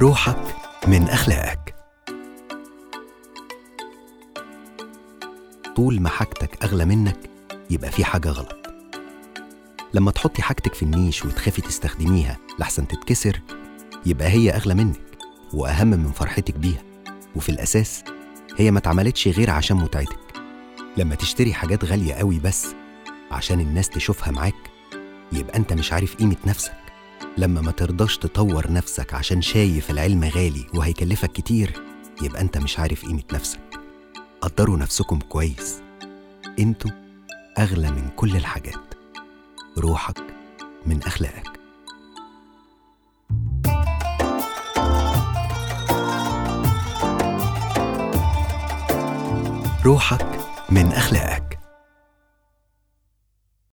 روحك من أخلاقك. طول ما حاجتك أغلى منك يبقى في حاجة غلط. لما تحطي حاجتك في النيش وتخافي تستخدميها لحسن تتكسر يبقى هي أغلى منك وأهم من فرحتك بيها. وفي الأساس هي ما اتعملتش غير عشان متعتك. لما تشتري حاجات غالية قوي بس عشان الناس تشوفها معاك يبقى أنت مش عارف قيمة نفسك. لما ما ترضاش تطور نفسك عشان شايف العلم غالي وهيكلفك كتير يبقى أنت مش عارف قيمة نفسك. قدروا نفسكم كويس. أنتوا أغلى من كل الحاجات. روحك من أخلاقك. روحك من أخلاقك.